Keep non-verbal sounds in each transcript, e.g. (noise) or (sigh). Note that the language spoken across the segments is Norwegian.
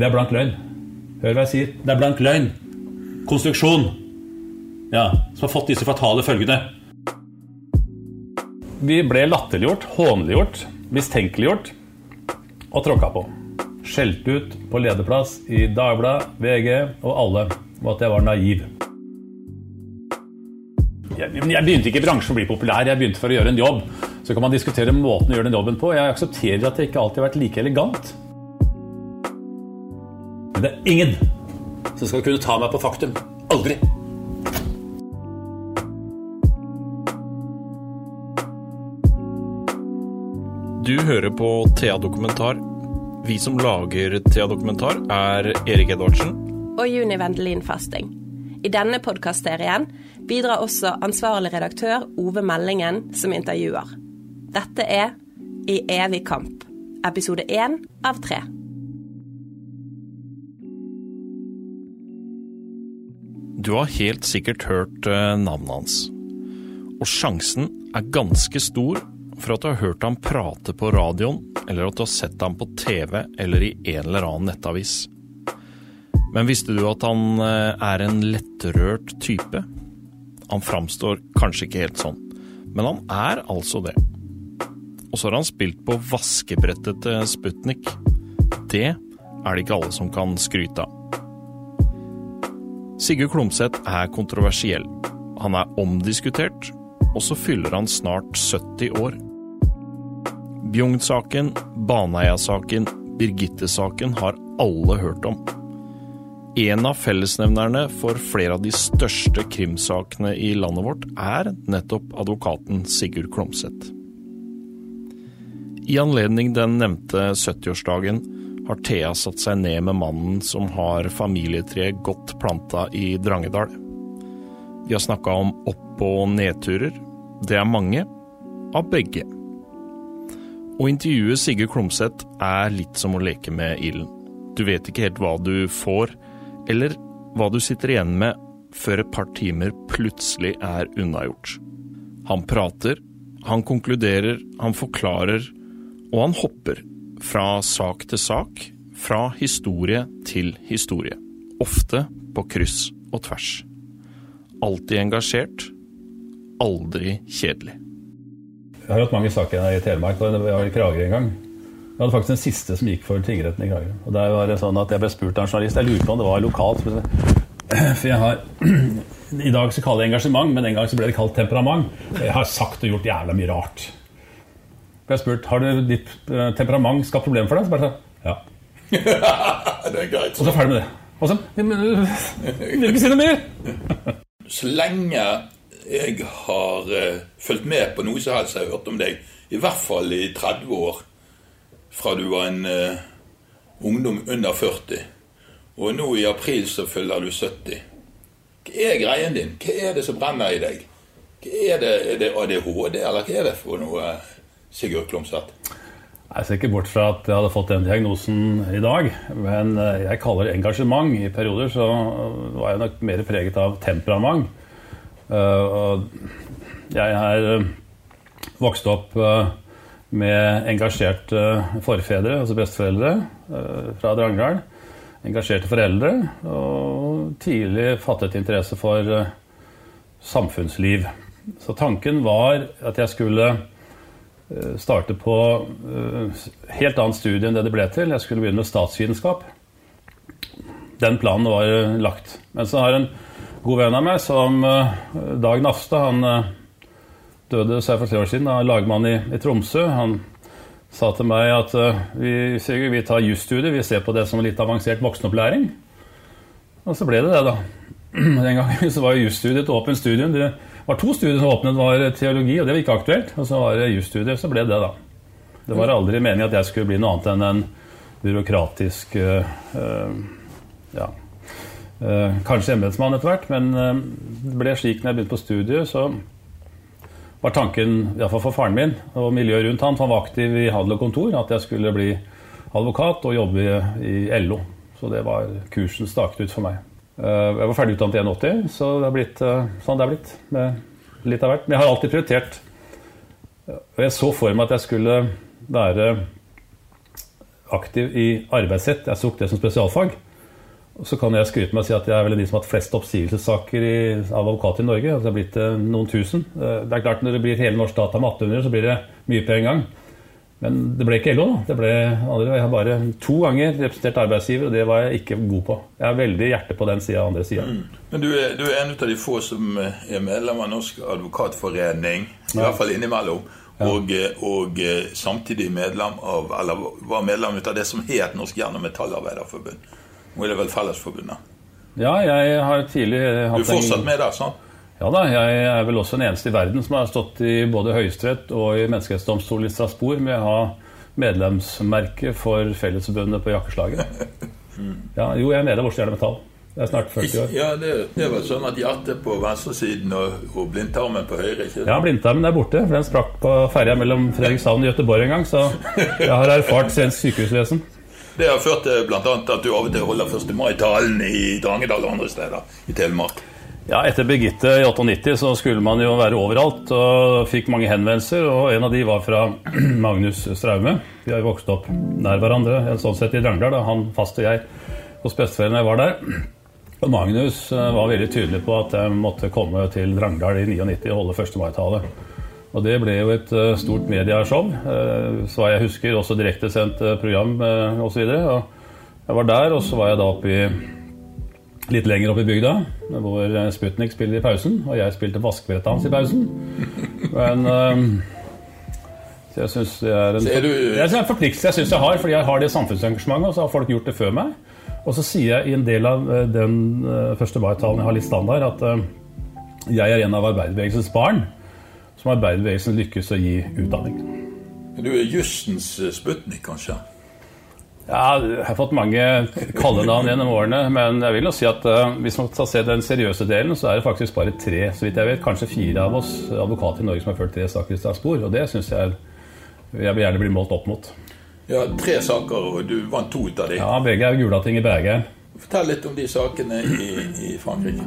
Det er blank løgn. Hør hva jeg sier. Det er blank løgn. Konstruksjon. Ja, som har fått disse fatale følgene. Vi ble latterliggjort, hånliggjort, mistenkeliggjort og tråkka på. Skjelt ut på lederplass i Dagbladet, VG og alle og at jeg var naiv. Jeg, jeg begynte ikke i bransjen å bli populær, jeg begynte for å gjøre en jobb. Så kan man diskutere måten å gjøre den jobben på. Jeg aksepterer at jeg ikke alltid har vært like elegant. Men det er ingen som skal kunne ta meg på faktum. Aldri. Du hører på Thea Dokumentar. Vi som lager Thea Dokumentar, er Erik Edvardsen. Og Juni Vendelin Fasting. I denne podkastserien bidrar også ansvarlig redaktør Ove Meldingen som intervjuer. Dette er I evig kamp, episode én av tre. Du har helt sikkert hørt eh, navnet hans. Og sjansen er ganske stor for at du har hørt ham prate på radioen, eller at du har sett ham på TV eller i en eller annen nettavis. Men visste du at han eh, er en lettrørt type? Han framstår kanskje ikke helt sånn, men han er altså det. Og så har han spilt på vaskebrettet til Sputnik. Det er det ikke alle som kan skryte av. Sigurd Klomsæt er kontroversiell. Han er omdiskutert, og så fyller han snart 70 år. Bjugn-saken, Baneheia-saken, Birgitte-saken har alle hørt om. En av fellesnevnerne for flere av de største krimsakene i landet vårt er nettopp advokaten Sigurd Klomsæt. I anledning den nevnte 70-årsdagen har Thea satt seg ned med mannen som har familietreet godt planta i Drangedal. Vi har snakka om opp- og nedturer. Det er mange. Av begge. Å intervjue Sigurd Klomsæt er litt som å leke med ilden. Du vet ikke helt hva du får, eller hva du sitter igjen med før et par timer plutselig er unnagjort. Han prater, han konkluderer, han forklarer, og han hopper fra sak til sak, fra historie til historie. Ofte på kryss og tvers. Alltid engasjert, aldri kjedelig. Jeg har hatt mange saker i Telemark, og jeg var i Kragerø en gang. Jeg hadde faktisk den siste som gikk for tingretten i Kragerø. Og der var det sånn at Jeg ble spurt av en journalist, jeg lurte på om det var lokalt. For jeg (clears throat) har (clears throat) I dag så kaller jeg engasjement, men en gang så ble det kalt temperament. Jeg har sagt og gjort jævla mye rart. Jeg ble spurt har du ditt eh, temperament skapt problemer for deg. Så bare sånn, ja. (laughs) det er greit. Og så ferdig med det. Og så øh, Vil ikke si noe mer? (laughs) Så lenge jeg har uh, fulgt med på noe som helst jeg har hørt om deg, i hvert fall i 30 år, fra du var en uh, ungdom under 40, og nå i april så fyller du 70. Hva er greien din? Hva er det som brenner i deg? Hva er det, er det ADHD, eller hva er det for noe, Sigurd Klomsæt? Jeg ser ikke bort fra at jeg hadde fått den diagnosen i dag, men eh, jeg kaller det engasjement. I perioder så var jeg nok mer preget av temperament. Eh, Jeg er eh, vokst opp eh, med engasjerte forfedre, altså besteforeldre eh, fra Drangedal. Engasjerte foreldre, og tidlig fattet interesse for eh, samfunnsliv. Så tanken var at jeg skulle eh, starte på eh, helt annet studie enn det det ble til. Jeg skulle begynne med statsvitenskap. Den planen var eh, lagt. Men så har en god venn av meg, som eh, Dag Nafstad, han eh, døde seg for tre år siden, han er lagmann i, i Tromsø. Han sa til meg at eh, vi, Sigurd, vi tar jusstudiet, vi ser på det som litt avansert voksenopplæring. Og så ble det det, da. (clears throat) Den gangen så var jusstudiet et åpent studium. Det var to studier som åpnet, var teologi, og det var ikke aktuelt. Og så var det jusstudiet, så ble det, da. Det var aldri meningen at jeg skulle bli noe annet enn en byråkratisk øh, ja, øh, Kanskje embetsmann etter hvert, men det ble slik når jeg begynte på studiet, så var tanken, iallfall for faren min og miljøet rundt han, for han var aktiv i handel og kontor, at jeg skulle bli advokat og jobbe i, i LO. Så det var kursen staket ut for meg. Eh, Jeg var ferdig utdannet i 81, så det har blitt eh, sånn det er blitt. Med litt av hvert. Men jeg har alltid prioritert Og jeg så for meg at jeg skulle være aktiv i arbeidsrett. Jeg tok det som spesialfag. Og Så kan jeg skryte med å si at jeg er vel de som har hatt flest oppsigelsessaker av advokater i Norge. Det har blitt eh, noen tusen. Eh, det er klart Når det blir hele norsk data med 800, så blir det mye på en gang. Men det ble ikke LO. da. Det ble andre. Jeg har bare to ganger representert arbeidsgiver, og det var jeg ikke god på. Jeg har veldig hjerte på den sida og andre sida. Mm. Men du er, du er, en av de få som er medlem av Norsk advokatforening, i ja. hvert fall innimellom. Ja. Og, og, samtidig medlem av, eller var medlem av det som het Norsk Jern- og Metallarbeiderforbund. Nå er det vel Fellesforbundet? Ja, jeg har tidlig hatt Du er fortsatt med der, sant? Ja da, jeg er vel også den eneste i verden som har stått i både Høyesterett og i Menneskerettsdomstolen i Strasbourg med å ha medlemsmerke for Fellesforbundet på jakkeslaget. (laughs) Ja, jo, jeg er medlem av Oslo Jern Metall. Det er snart 40 år. Ja, Det, det var sånn at hjertet på venstresiden og, og blindtarmen på høyre? ikke Ja, blindtarmen er borte. for Den sprakk på ferja mellom Fredrikshavn og Gøteborg en gang. Så jeg har erfart svensk sykehusvesen. Det har ført til bl.a. at du av og til holder 1. mai-talen i Drangedal og andre steder i Telemark. Ja, Etter Birgitte i 98 så skulle man jo være overalt og fikk mange henvendelser. og En av de var fra (clears throat) Magnus Straume. Vi har jo vokst opp nær hverandre en sånn sett i Drangedal. Han fast og jeg hos besteforeldrene var der. Og Magnus eh, var veldig tydelig på at jeg måtte komme til Drangedal i 99 og holde 1. mai-tale. Og det ble jo et eh, stort medieshow. Eh, så jeg husker også direktesendt program osv. Jeg var der, og så var jeg da oppe i litt lenger opp i bygda, hvor Sputnik spiller i pausen, og jeg spilte vaskebrettet hans i pausen. Men um, så jeg syns det er en, er du... en forpliktelse jeg syns jeg har, fordi jeg har det samfunnsengasjementet, og så har folk gjort det før meg. Og så sier jeg i en del av eh, den uh, første mai-talen jeg har litt standard, at jeg er en av arbeiderbevegelsens barn som arbeiderbevegelsen lykkes å gi utdanning. Du er jussens Sputnik, kanskje? Ja, jeg har fått mange kallenavn gjennom årene, men jeg vil jo si at uh, hvis man skal se den seriøse delen, så er det faktisk bare tre, så vidt jeg vet, kanskje fire av oss advokater i Norge som har ført tre saker i Strasbourg, og det syns jeg jeg vil gjerne bli målt opp mot. Ja, tre saker, og du vant to ut av dem. Ja, begge er Gulating i Bergheim. Fortell litt om de sakene i, i Frankrike.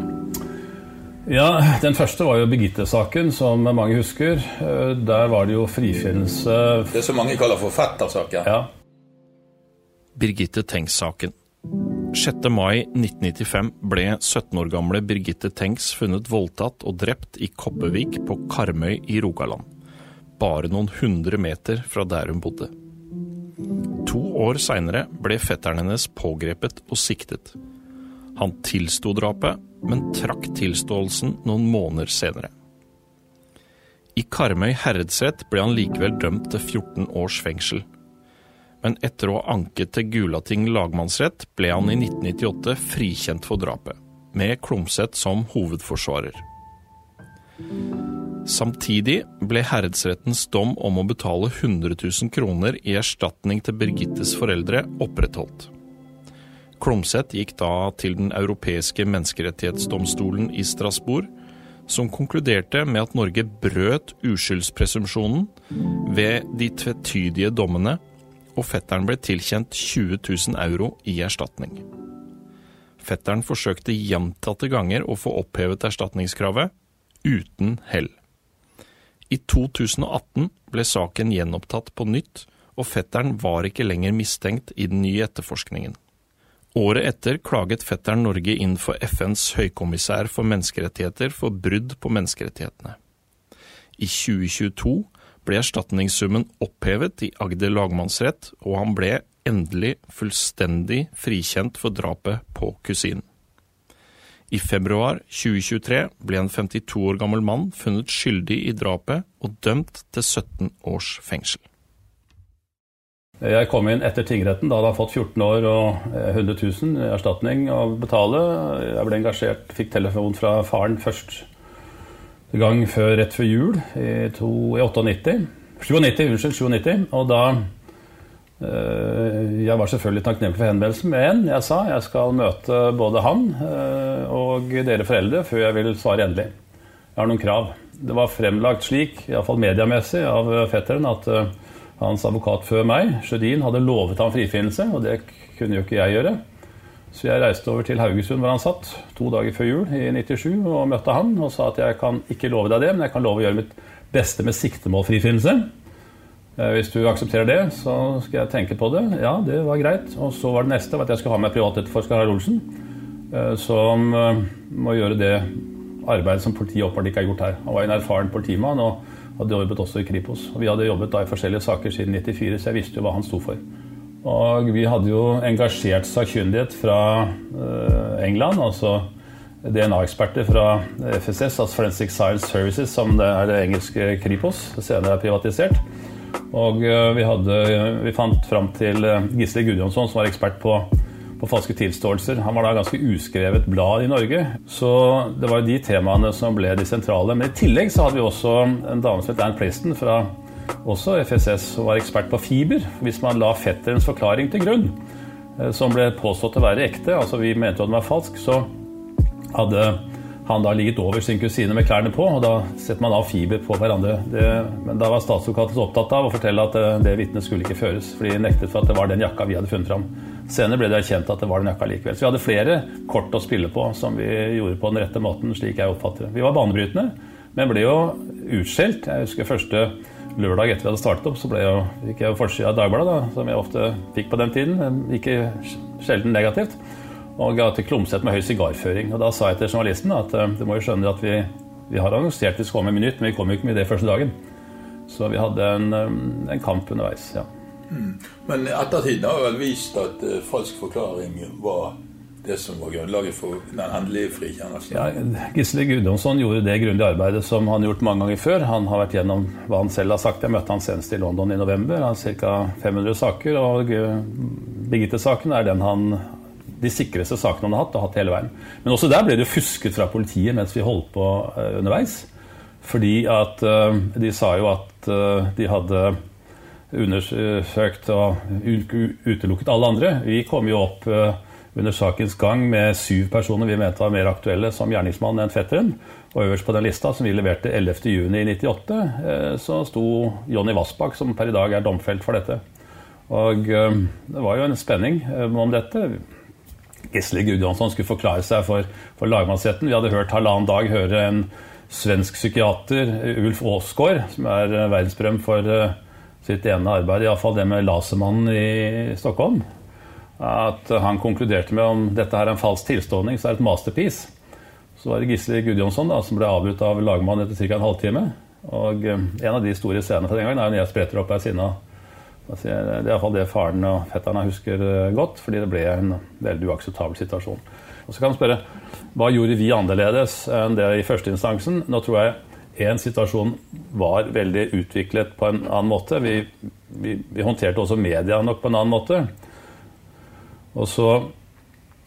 Ja, Den første var jo Birgitte-saken, som mange husker. Eh, der var det jo frifinnelse Det som mange kaller for fettersaken? Ja. Birgitte Tengs-saken. 6. mai 1995 ble 17 år gamle Birgitte Tengs funnet voldtatt og drept i Koppevik på Karmøy i Rogaland, bare noen hundre meter fra der hun bodde. To år seinere ble fetteren hennes pågrepet og siktet. Han tilsto drapet, men trakk tilståelsen noen måneder senere. I Karmøy herredsrett ble han likevel dømt til 14 års fengsel men etter å ha anket til Gulating lagmannsrett ble han i 1998 frikjent for drapet, med Klomsæt som hovedforsvarer. Samtidig ble herredsrettens dom om å betale 100 000 kroner i erstatning til Birgittes foreldre opprettholdt. Klomsæt gikk da til Den europeiske menneskerettighetsdomstolen i Strasbourg, som konkluderte med at Norge brøt uskyldspresumpsjonen ved de tvetydige dommene og fetteren ble tilkjent 20 000 euro i erstatning. Fetteren forsøkte gjentatte ganger å få opphevet erstatningskravet, uten hell. I 2018 ble saken gjenopptatt på nytt, og fetteren var ikke lenger mistenkt i den nye etterforskningen. Året etter klaget fetteren Norge inn for FNs høykommissær for menneskerettigheter for brudd på menneskerettighetene. I 2022 ble erstatningssummen opphevet i Agder lagmannsrett, og han ble endelig fullstendig frikjent for drapet på kusinen. I februar 2023 ble en 52 år gammel mann funnet skyldig i drapet og dømt til 17 års fengsel. Jeg kom inn etter tingretten. Da hadde han fått 14 år og 100 000 i erstatning å betale. Jeg ble engasjert, fikk telefon fra faren først gang før, rett før jul i, to, i 98. 97, unnskyld, 97. Og da øh, Jeg var selvfølgelig takknemlig for henvendelsen, men jeg sa jeg skal møte både han øh, og dere foreldre før jeg vil svare endelig. Jeg har noen krav. Det var fremlagt slik, iallfall mediemessig, av fetteren at øh, hans advokat før meg, Sjødin, hadde lovet ham frifinnelse, og det kunne jo ikke jeg gjøre. Så jeg reiste over til Haugesund hvor han satt, to dager før jul i 97 og møtte han og sa at jeg kan ikke love deg det, men jeg kan love å gjøre mitt beste med siktemål frifinnelse. Hvis du aksepterer det, så skal jeg tenke på det. Ja, det var greit. Og så var det neste at jeg skulle ha med privatetterforsker Harald Olsen, som må gjøre det arbeidet som politiet åpenbart ikke har gjort her. Han var en erfaren politimann og hadde jobbet også i Kripos. Og vi hadde jobbet da i forskjellige saker siden 94, så jeg visste jo hva han sto for. Og vi hadde jo engasjert sakkyndighet fra England, altså DNA-eksperter fra FSS, altså Forensic Science Services, som det er det engelske Kripos, senere er privatisert. Og eh, vi, hadde, vi fant fram til eh, Gisle Gudjonsson, som var ekspert på, på falske tilståelser. Han var da ganske uskrevet blad i Norge, så det var de temaene som ble de sentrale. Men i tillegg så hadde vi også en dame som het Ann Preston fra også FSS, var ekspert på fiber. Hvis man la fetterens forklaring til grunn, eh, som ble påstått å være ekte, altså vi mente at den var falsk, så hadde han da ligget over sin kusine med klærne på, og da setter man av fiber på hverandre. Det, men da var statsadvokaten opptatt av å fortelle at eh, det vitnet skulle ikke føres, fordi de nektet for at det var den jakka vi hadde funnet fram. Senere ble det erkjent at det var den jakka likevel. Så vi hadde flere kort å spille på som vi gjorde på den rette måten, slik jeg oppfatter det. Vi var banebrytende, men ble jo utskjelt. Jeg husker første lørdag etter vi hadde startet opp, så ble jeg, fikk jeg jo forsida av Dagbladet, som jeg ofte fikk på den tiden. Ikke sjelden negativt og ga til Klomsæt med høy sigarføring. Og Da sa jeg til journalisten at uh, du må jo skjønne at vi, vi har annonsert vi skal komme med Minutt, men vi kom jo ikke med det første dagen. Så vi hadde en, um, en kamp underveis. ja. Mm. Men ettertiden har vel vist at uh, falsk forklaring var det som var grunnlaget for den endelige frikjennelsen? Ja, Gisle Gudjonsson gjorde det grundige arbeidet som han har gjort mange ganger før. Han har vært gjennom hva han selv har sagt. Jeg møtte han senest i London i november. Han har ca. 500 saker, og uh, Birgitte-saken er den han de sikreste sakene han har hatt, og hatt hele veien. Men også der ble det fusket fra politiet mens vi holdt på uh, underveis. Fordi at uh, de sa jo at de hadde undersøkt og utelukket alle andre. Vi kom jo opp under sakens gang med syv personer vi mente var mer aktuelle som gjerningsmann enn fetteren. Og øverst på den lista, som vi leverte 11.6.98, så sto Jonny Vassbakk, som per i dag er domfelt for dette. Og det var jo en spenning om dette. Gisle Gudjonsson skulle forklare seg for, for lagmannsretten. Vi hadde hørt halvannen dag høre en svensk psykiater, Ulf Aasgaard, som er eh, verdensberømt for sitt ene arbeid, iallfall det med Lasermannen i Stockholm. At han konkluderte med om dette her er en falsk tilståning, så er det et masterpiece. Så var det Gisle Gudjonsson da, som ble avbrutt av lagmannen etter ca. en halvtime. Og uh, en av de store scenene fra den gangen er når jeg spretter opp av det er iallfall det faren og fetterne husker eh, godt, fordi det ble en veldig uakseptabel situasjon. Og Så kan man spørre hva gjorde vi annerledes enn det i førsteinstansen? Nå tror jeg én situasjon var veldig utviklet på en annen måte. Vi, vi, vi, håndterte også media nok på en annen måte. Og så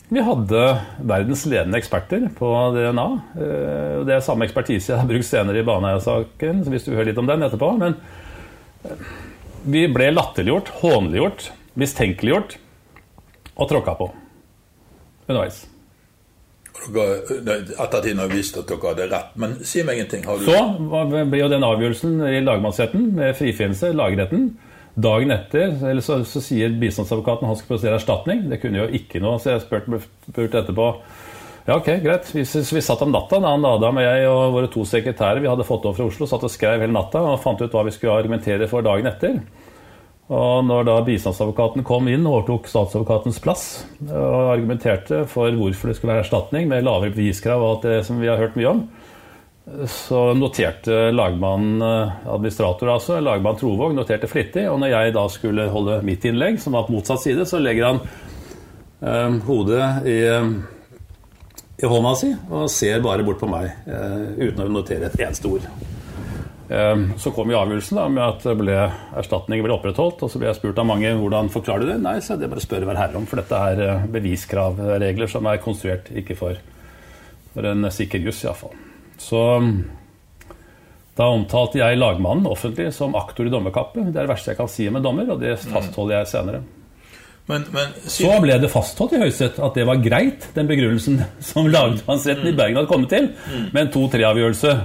Vi hadde verdens ledende eksperter på DNA. Eh, det er samme ekspertise jeg har brukt senere i Baneheia-saken, hvis du vil høre litt om den etterpå. men vi ble latterliggjort, hånliggjort, mistenkeliggjort og tråkka på underveis. Ettertiden har vist at dere hadde rett, men si meg ingenting. Du... Så ble jo den avgjørelsen i lagmannsretten med frifinnelse, lagretten. Dagen etter så, så, sier bistandsadvokaten han skal presentere erstatning. Det kunne jo ikke noe, så jeg spurte, spurte etterpå ja, ok, greit. Vi, vi satt om natta, da Adam og jeg og våre to sekretærer vi hadde fått over fra Oslo, satt og skrev hele natta og fant ut hva vi skulle argumentere for dagen etter. Og når da bistandsadvokaten kom inn og overtok statsadvokatens plass og argumenterte for hvorfor det skulle være erstatning med lavere beviskrav og alt det som vi har hørt mye om, så noterte lagmann administrator, altså, lagmann Trovåg, noterte flittig. Og når jeg da skulle holde mitt innlegg, som var på motsatt side, så legger han eh, hodet i i hånda si og ser bare bort på meg eh, uten å notere et eneste ord. Eh, så kom jo avgjørelsen da, med at ble, erstatningen ble opprettholdt. Og så ble jeg spurt av mange hvordan forklarer du det. Nei, så det bare spør hver herre om, for dette er uh, beviskravregler som er konstruert ikke for, for en sikker juss, iallfall. Så da omtalte jeg lagmannen offentlig som aktor i dommerkappet. Det er det verste jeg kan si om en dommer, og det fastholder jeg senere. Men, men, så ble det fastholdt i Høyesterett at det var greit, den begrunnelsen (laughs) som lagmannsretten i mm. Bergen hadde kommet til, mm. med en to-tre-avgjørelse.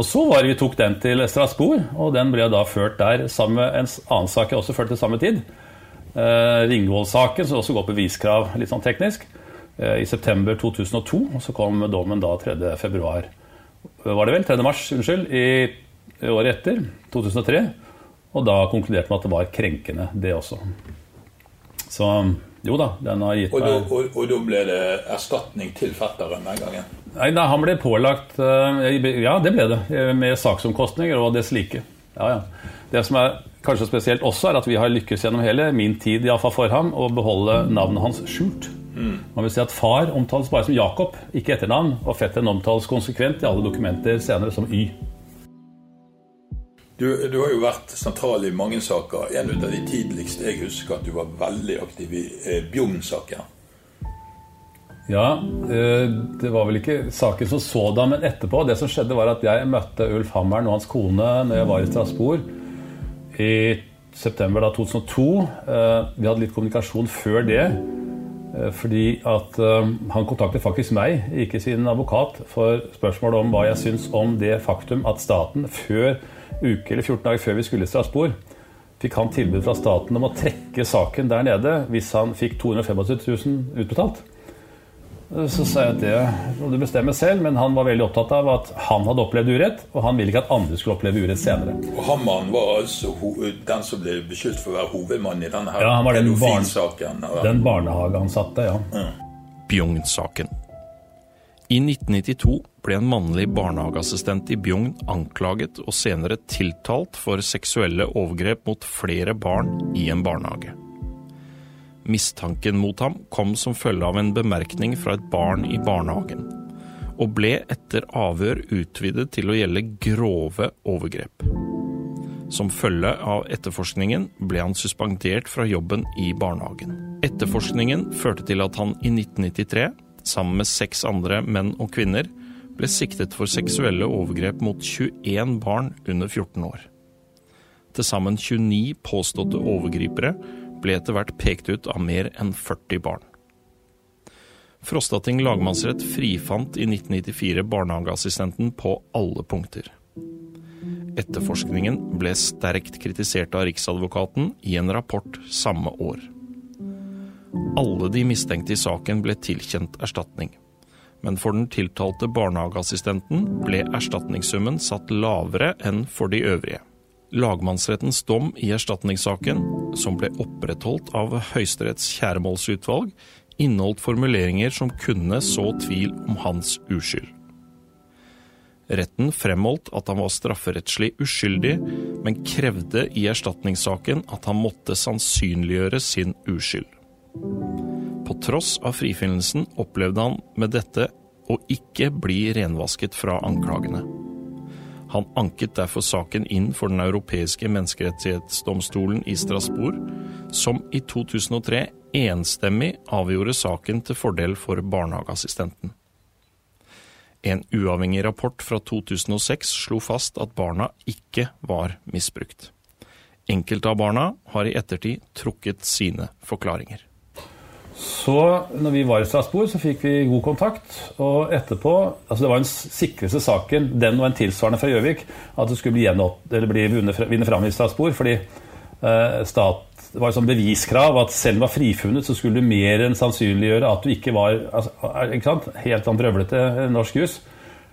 Og så var vi tok den til Strasbourg, og den ble da ført der sammen med en annen sak jeg også førte til samme tid. Eh, Ringvoll-saken, som også går på beviskrav, litt sånn teknisk, eh, i september 2002. Og så kom dommen da 3. var det vel? 3. mars, unnskyld, i året etter, 2003. Og da konkluderte man at det var krenkende, det også. Så jo da, den har gitt Og da, meg og, og da ble det erstatning til fetteren den gangen? Nei, da, han ble pålagt eh, Ja, det ble det. eh, Med saksomkostninger og dess like. Ja, ja. Det som er kanskje spesielt også, er at vi har lykkes gjennom hele min tid i iallfall for ham, å beholde navnet hans skjult. Man vil si at Far omtales bare som Jakob, ikke etternavn, og fetteren omtales konsekvent i alle dokumenter senere som Y. Du, du har jo vært sentral i mange saker. En av de tidligste jeg husker at du var veldig aktiv i eh, Bjugn-saken. Ja, det var vel ikke saken som sådan, men etterpå. Det som skjedde, var at jeg møtte Ulf Hammeren og hans kone når jeg var i Strasbourg i september da 2002. Eh, Vi hadde litt kommunikasjon før det. Eh, Fordi at eh, han kontaktet faktisk meg, ikke sin advokat, for spørsmål om hva jeg syns om det faktum at staten før uke eller 14 dager før vi skulle i Strasbourg, fikk han tilbud fra staten om å trekke saken der nede hvis han fikk 275 000 utbetalt. Så sa jeg at det må du bestemme selv, men han var veldig opptatt av at han hadde opplevd urett, og han ville ikke at andre skulle oppleve urett senere. Og Hammann var altså ho den som ble beskyldt for å være hovedmann i denne her Ja, han var den pedofilsaken. Og- Den barnehageansatte, ja. Bjugn-saken. I 1992 ble en mannlig barnehageassistent i Bjugn anklaget og senere tiltalt for seksuelle overgrep mot flere barn i en barnehage. Mistanken mot ham kom som følge av en bemerkning fra et barn i barnehagen, og ble etter avhør utvidet til å gjelde grove overgrep. Som følge av etterforskningen ble han suspendert fra jobben i barnehagen. Etterforskningen førte til at han i 1993, sammen med seks andre menn og kvinner, ble siktet for seksuelle overgrep mot 21 barn under 14 år. Til sammen 29 påståtte overgripere ble etter hvert pekt ut av mer enn 40 barn. Frostating lagmannsrett frifant i 1994 barnehageassistenten på alle punkter. Etterforskningen ble sterkt kritisert av Riksadvokaten i en rapport samme år. Alle de mistenkte i saken ble tilkjent erstatning. Men for den tiltalte barnehageassistenten ble erstatningssummen satt lavere enn for de øvrige. Lagmannsrettens dom i erstatningssaken, som ble opprettholdt av Høyesteretts kjæremålsutvalg, inneholdt formuleringer som kunne så tvil om hans uskyld. Retten fremholdt at han var strafferettslig uskyldig, men krevde i erstatningssaken at han måtte sannsynliggjøre sin uskyld. På tross av frifinnelsen opplevde han med dette å ikke bli renvasket fra anklagene. Han anket derfor saken inn for Den europeiske menneskerettighetsdomstolen i Strasbourg, som i 2003 enstemmig avgjorde saken til fordel for barnehageassistenten. En uavhengig rapport fra 2006 slo fast at barna ikke var misbrukt. Enkelte av barna har i ettertid trukket sine forklaringer. Så når vi var i Strasbourg, så fikk vi god kontakt. Og etterpå altså Det var den sikreste saken, den og en tilsvarende fra Gjøvik, at det skulle bli, gjenopp, bli vunnet, vinne fram i Strasbourg. Fordi eh, stat, det var et sånt beviskrav at selv om du var frifunnet, så skulle du mer enn sannsynliggjøre at du ikke var altså, ikke? Helt sånn brøvlete norsk jus.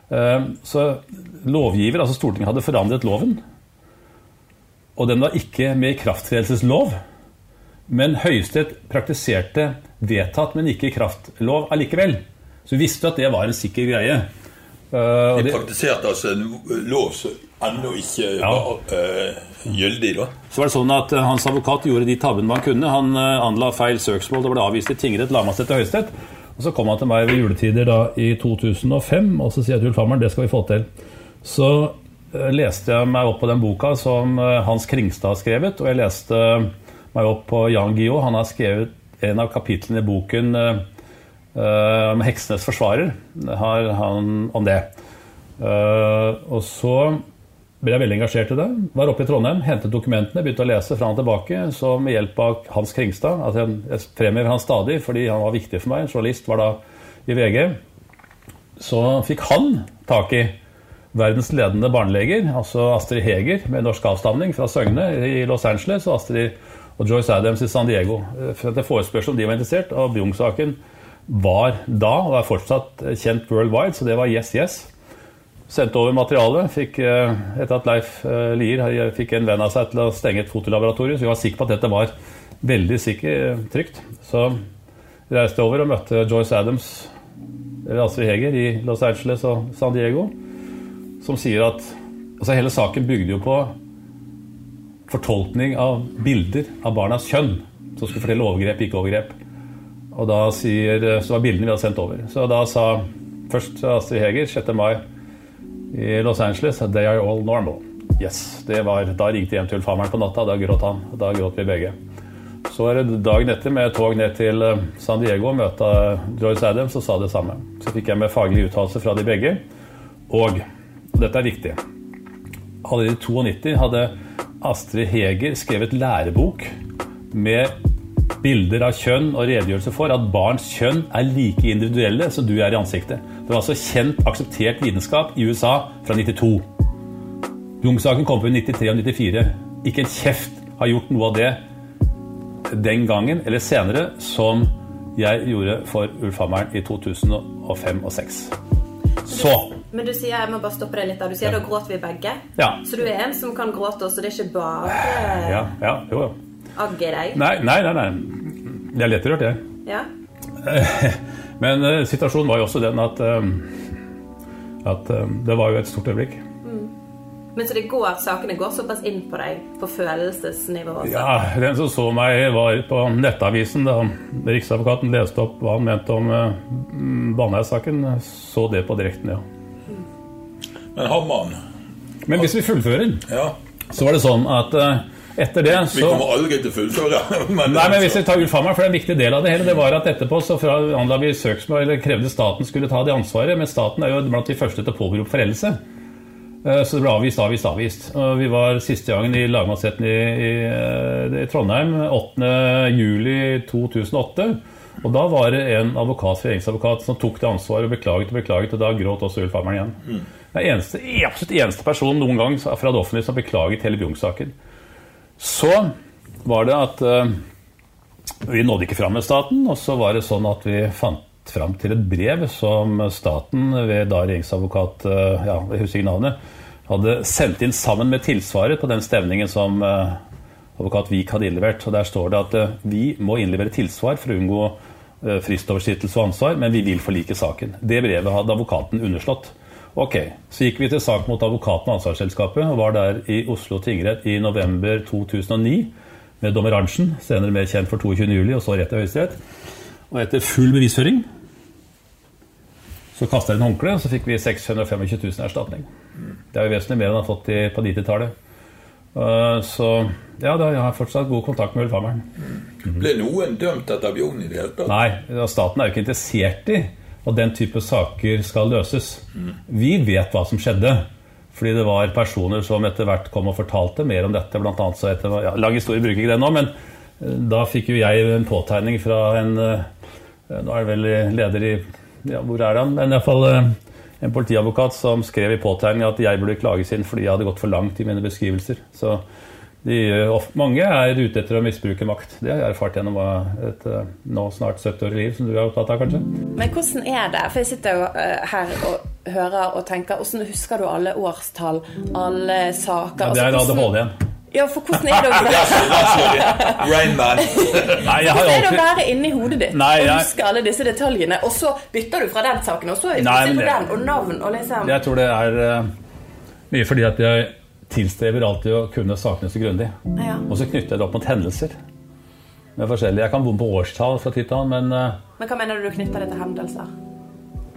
Eh, så lovgiver, altså Stortinget, hadde forandret loven. Og den var ikke med ikrafttredelseslov. Men Høyesterett praktiserte vedtatt, men ikke i kraftlov allikevel. Så vi visste at det var en sikker greie. Uh, De praktiserte altså en lov som ennå ikke Ja. var eh, gyldig, da. så var det sånn at uh, Hans advokat gjorde de tabbene man kunne. Han uh, anla feil søksmål. Det ble avvist i tingrett, lagmannsrett og Høyesterett. Og Så kom han til meg ved juletider da i 2005 og så sier jeg til Ulf Hammer, det skal vi få til. Så uh, leste jeg meg opp på den boka som uh, Hans Kringstad har skrevet, og jeg leste meg opp på Jan Guillou. Han har skrevet en av kapitlene i boken uh, uh, om heksenes forsvarer. Har han om det. Uh, og så ble jeg veldig engasjert i det. Var oppe i Trondheim, hentet dokumentene, begynte å lese fra og tilbake. Så med hjelp av Hans Kringstad altså jeg fremhever han stadig fordi han var viktig for meg. En journalist var da i VG. Så fikk han tak i verdens ledende barneleger, altså Astrid Heger med norsk avstamning fra Søgne i Los Angeles, og Astrid og Joyce Adams i San Diego. For at det forespørsel om de var interessert, og Bjugn-saken var da, og er fortsatt, kjent worldwide, så det var yes, yes. Sendte over materialet. Fikk, eh, etter at Leif eh, Lier eh, fikk en venn av seg til å stenge et fotolaboratorium, så vi var sikre på at dette var veldig sikkert trygt. Så reiste jeg over og møtte Joyce Adams, eller Astrid Heger, i Los Angeles og San Diego, som sier at altså Hele saken bygde jo på fortolkning av bilder av barnas kjønn, som skulle fortelle overgrep, ikke overgrep. Og da sier, Så var bildene vi hadde sendt over. Så da sa først Astrid Heger 6. mai i Los Angeles They are all normal. Yes, det var, Da ringte jeg hjem til ulfammeren på natta. Da gråt han. Da gråt vi begge. Så var det dagen etter med tog ned til eh, San Diego og møte Joyce Adams og sa det samme. Så fikk jeg med faglig uttalelse fra de begge. Og dette er viktig. Allerede i 92 hadde Astrid Heger skrevet lærebok med bilder av kjønn og redegjørelse for at barns kjønn er like individuelle som du er i ansiktet. Det var altså kjent, akseptert vitenskap i USA fra 92. Jung-saken kom på i 93 og 94. Ikke en kjeft har gjort noe av det den gangen eller senere som jeg gjorde for Ulf Hammeren i 2005 og 2006. Så Men du sier jeg må bare stoppe deg litt der. Du sier ja. da gråter vi begge. Ja. Så du er en som kan gråte også, det er ikke bare ja, ja, jo, jo. agg i deg? Nei, nei, nei. nei. Jeg er lettrørt, jeg. Ja. (laughs) Men uh, situasjonen var jo også den at, uh, at uh, det var jo et stort øyeblikk. Mm. Men så det går, sakene går såpass inn på deg på følelsesnivå? Også. Ja, den som så meg, var på Nettavisen da Riksadvokaten leste opp hva han mente om uh, Baneheia-saken. Så det på direkten, ja. Men Hamman Men hvis vi fullfører, ja. så var det sånn at uh, etter det så Vi kommer aldri til å fullføre. (laughs) Men, Nei, men hvis vi tar Ulf Hammer, for det er en viktig del av det hele, det var at etterpå så anla vi søksmål, eller krevde staten skulle ta det ansvaret, men staten er jo blant de første til å påberope foreldelse. Eh, så det ble avvist, avvist, avvist. Og vi var siste gangen i lagmannsretten i, i, eh, i Trondheim 8.07.2008. Og da var det en advokat, regjeringsadvokat som tok det ansvaret og beklaget og beklaget, og da gråt også Ulf Hammeren igjen. Mm. Det er eneste, absolutt eneste person noen gang fra det offentlige som har beklaget hele Bjugn-saken. Så var det at uh, vi nådde ikke fram med staten, og så var det sånn at vi fant fram til et brev som staten ved da regjeringsadvokat uh, ja, jeg husker ikke navnet, hadde sendt inn sammen med tilsvaret på den stevningen som uh, advokat Vik hadde innlevert. Og Der står det at vi må innlevere tilsvar for å unngå fristoversittelse og ansvar, men vi vil forlike saken. Det brevet hadde advokaten underslått. Ok, Så gikk vi til sak mot advokaten og ansvarsselskapet og var der i Oslo tingrett i november 2009 med dommer Arntzen, senere mer kjent for 22.07, og så rett til Høyesterett. Og etter full bevisføring så kasta jeg en håndkle, og så fikk vi 625 000 erstatning. Det er jo vesentlig mer enn jeg har fått på 90-tallet. Uh, så ja, da, jeg har fortsatt god kontakt med Ulf Hammeren. Ble noen dømt etter Bjørn i det hele tatt? Nei, staten er jo ikke interessert i og den type saker skal løses. Vi vet hva som skjedde. Fordi det var personer som etter hvert kom og fortalte mer om dette. Blant annet så etter, ja, Lang historie bruker ikke det nå, men eh, da fikk jo jeg en påtegning fra en eh, Nå er det vel leder i ja, Hvor er han? Men iallfall eh, en politiadvokat som skrev i påtegningen at jeg burde klages inn fordi jeg hadde gått for langt i mine beskrivelser. Så de, mange er ute etter å misbruke makt. Det har jeg erfart gjennom et eh, nå snart 70 år liv, som du er opptatt av, kanskje. Men hvordan er det? For jeg sitter jo eh, her og hører og tenker Hvordan husker du alle årstall, alle saker? Ja, det er altså, ADHD igjen. Ja, for hvordan er det å (laughs) være Rainman. (laughs) Nei, jeg har Hvordan er det å være inni hodet ditt Nei, jeg... og huske alle disse detaljene, og så bytter du fra den saken, og så du på den, og navn og liksom Jeg tror det er mye fordi at jeg tilstreber alltid å kunne sakene så grundig. Ja. Og så knytter jeg det opp mot hendelser. Med forskjellige. Jeg kan bo på årstall fra tid til annen, men uh, Men hva mener du du knytter det til hendelser?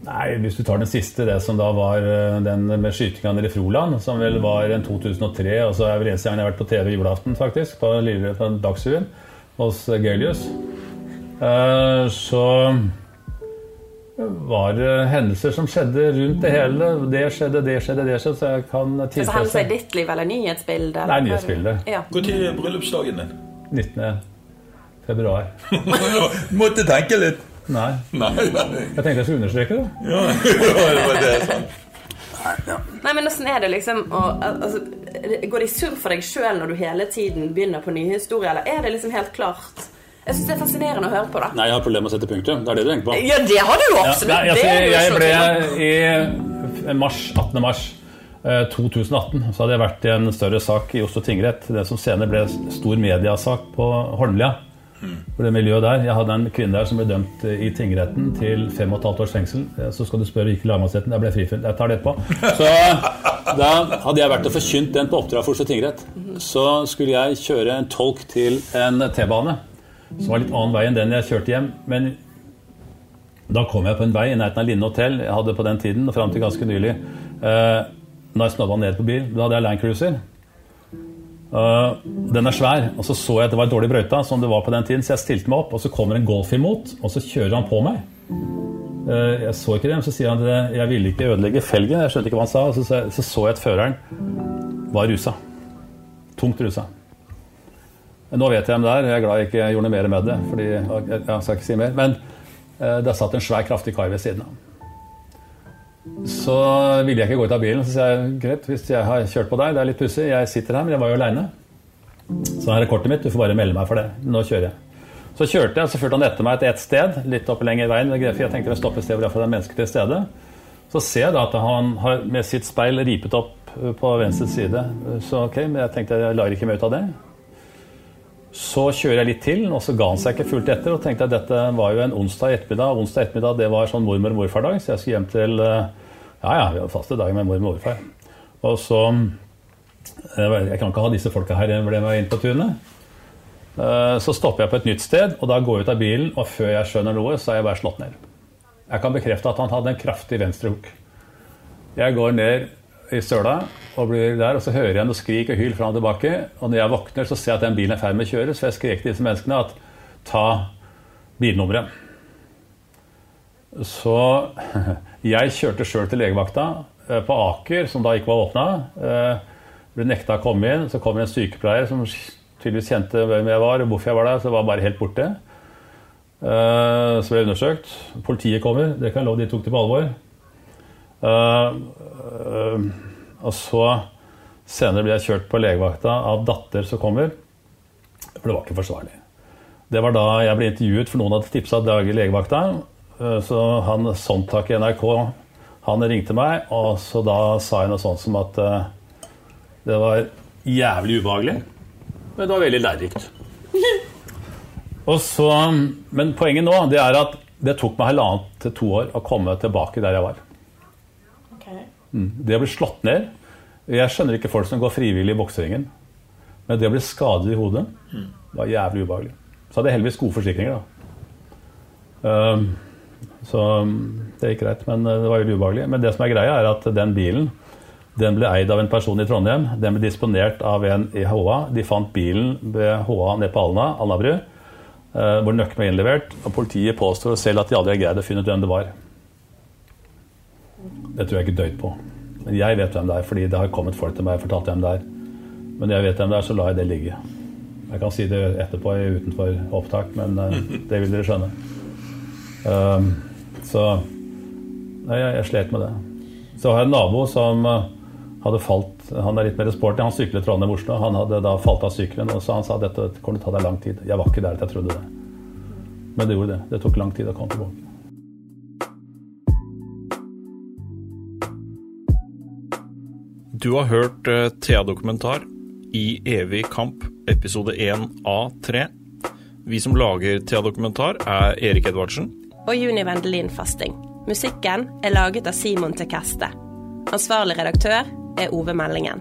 Nei, Hvis du tar den siste, det som da var uh, den med skytinga nede i Froland, som vel var en 2003, og så er vel eneste gang jeg har vært på TV julaften, faktisk, på, på Dagsrevyen hos Gelius. Uh, så var hendelser som skjedde rundt det hele. Det skjedde, det skjedde, det skjedde. Så jeg kan tilfreds... Så hendelser i ditt liv eller nyhetsbildet? Nei, nyhetsbilde. Ja. Når er bryllupsdagen din? 19. februar. (laughs) Måtte tenke litt. Nei. nei, nei. Jeg tenkte jeg skulle understreke det. Ja, (laughs) det var det sånn. Nei, ja. nei, men åssen er det liksom å, altså, Går det i surr for deg sjøl når du hele tiden begynner på nye historier, eller er det liksom helt klart jeg syns det er fascinerende å høre på. da Nei, Jeg har problemer med å sette punktum. Det er det du tenker på? Ja, det har du jo absolutt. Ja, nei, altså, jeg ble i mars, 18. mars 2018 så hadde jeg vært i en større sak i Oslo tingrett. Det som senere ble stor mediasak på Holmlia. For det miljøet der. Jeg hadde en kvinne der som ble dømt i tingretten til fem og et halvt års fengsel. Så skal du spørre hvilken lagmannsretten. Jeg ble frifunnet. Jeg tar det etterpå. Så da hadde jeg vært og forkynt den på oppdrag for Oslo tingrett. Så skulle jeg kjøre en tolk til en T-bane som var litt annen vei enn den jeg kjørte hjem. Men da kom jeg på en vei i nærheten av Linne hotell. Jeg hadde på den tiden, og fram til ganske nylig, eh, da jeg snabba ned på bil, da hadde jeg Land Cruiser. Uh, den er svær. Og så så jeg at det var dårlig brøyta, som det var på den tiden, så jeg stilte meg opp, og så kommer en Golf imot, og så kjører han på meg. Uh, jeg så ikke det, men så sier han at jeg ville ikke ødelegge felgen. Jeg skjønte ikke hva han sa. Og så, så, så, så jeg at føreren var rusa. Tungt rusa. Nå vet jeg hvem det er. Jeg er glad jeg ikke gjorde noe mer med det. Fordi, jeg, skal ikke si mer. Men det det satt en svær, kraftig kar ved siden av. Så ville jeg ikke gå ut av bilen. Så sa jeg greit, hvis jeg har kjørt på deg, det er litt pussig, jeg sitter her, men jeg var jo aleine. Så her er kortet mitt, du får bare melde meg for det. Nå kjører jeg. Så kjørte jeg, så fulgte han etter meg til ett sted, litt opp lenger i veien. For jeg tenkte å stoppe et sted hvor det er mennesker til stede. Så ser jeg da at han har med sitt speil ripet opp på venstre side. Så ok, men jeg tenkte jeg lar ikke meg ut av det. Så kjører jeg litt til, og så ga han seg ikke fullt etter. Og tenkte at dette var jo en onsdag ettermiddag. og Onsdag ettermiddag det var sånn mormor og morfar-dag, så jeg skulle hjem til Ja ja, vi hadde faste dager med mormor og morfar. Og så Jeg kan ikke ha disse folka her ble med inn på tunet. Så stopper jeg på et nytt sted, og da går jeg ut av bilen, og før jeg skjønner noe, så er jeg bare slått ned. Jeg kan bekrefte at han hadde en kraftig venstrehook. Jeg går ned i søla og blir der, og så hører jeg noe skrik og hyl fram og tilbake. Og når jeg våkner, så ser jeg at den bilen er i ferd med å kjøre, så jeg skrek til disse menneskene at ta bilnummeret. Så (laughs) jeg kjørte sjøl til legevakta på Aker, som da ikke var åpna. Ble nekta å komme inn. Så kommer en sykepleier som tydeligvis kjente hvem jeg var, og hvorfor jeg var der, så var bare helt borte. Så ble jeg undersøkt. Politiet kommer. Det kan jeg love de tok det på alvor. Og så senere blir jeg kjørt på legevakta av datter som kommer. For det var ikke forsvarlig. Det var da jeg ble intervjuet, for noen hadde tipsa Dag i legevakta. Så han Sontak i NRK han ringte meg, og så da sa jeg noe sånt som at det var jævlig ubehagelig, men det var veldig lærerikt. (laughs) Og så, men poenget nå det er at det tok meg halvannet til to år å komme tilbake der jeg var. Okay. Det å bli slått ned Jeg skjønner ikke folk som går frivillig i bokseringen. Men det å bli skadet i hodet var jævlig ubehagelig. Så hadde jeg heldigvis gode forsikringer. da. Um, så det gikk greit, men det var veldig ubehagelig. Men det som er greia, er at den bilen den ble eid av en person i Trondheim. Den ble disponert av en i HA. De fant bilen ved HA nede på Alna, Alnabru, hvor nøkkelen var innlevert. Og politiet påstår selv at de aldri har greid å finne ut hvem det var. Det tror jeg ikke døyt på. Men jeg vet hvem det er, fordi det har kommet folk til meg og fortalt hvem det er. Men når jeg vet hvem det er, så lar jeg det ligge. Jeg kan si det etterpå utenfor opptak, men (laughs) det vil dere skjønne. Um, så nei, jeg, jeg slet med det. Så har jeg en nabo som hadde falt Han er litt mer sporty. Han syklet Trondheim-Oslo. Han hadde da falt av sykkelen, og så han sa dette kommer til å ta deg lang tid. Jeg var ikke der at jeg trodde det. Men det gjorde det. Det tok lang tid å komme tilbake. Du har hørt Thea-dokumentar I evig kamp, episode 1A3. Vi som lager Thea-dokumentar, er Erik Edvardsen. Og Juni Vendelin Fasting. Musikken er laget av Simon Tekeste. Ansvarlig redaktør er Ove Meldingen.